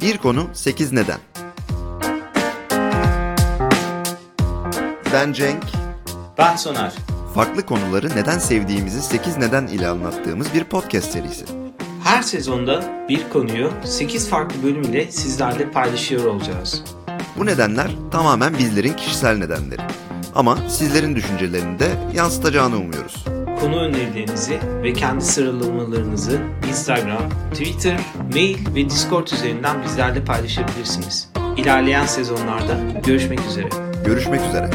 Bir konu 8 neden. Ben Cenk. Ben Soner. Farklı konuları neden sevdiğimizi 8 neden ile anlattığımız bir podcast serisi. Her sezonda bir konuyu 8 farklı bölüm ile sizlerle paylaşıyor olacağız. Bu nedenler tamamen bizlerin kişisel nedenleri. Ama sizlerin düşüncelerini de yansıtacağını umuyoruz. Konu önerilerinizi ve kendi sıralamalarınızı Instagram, Twitter, mail ve Discord üzerinden bizlerle paylaşabilirsiniz. İlerleyen sezonlarda görüşmek üzere. Görüşmek üzere.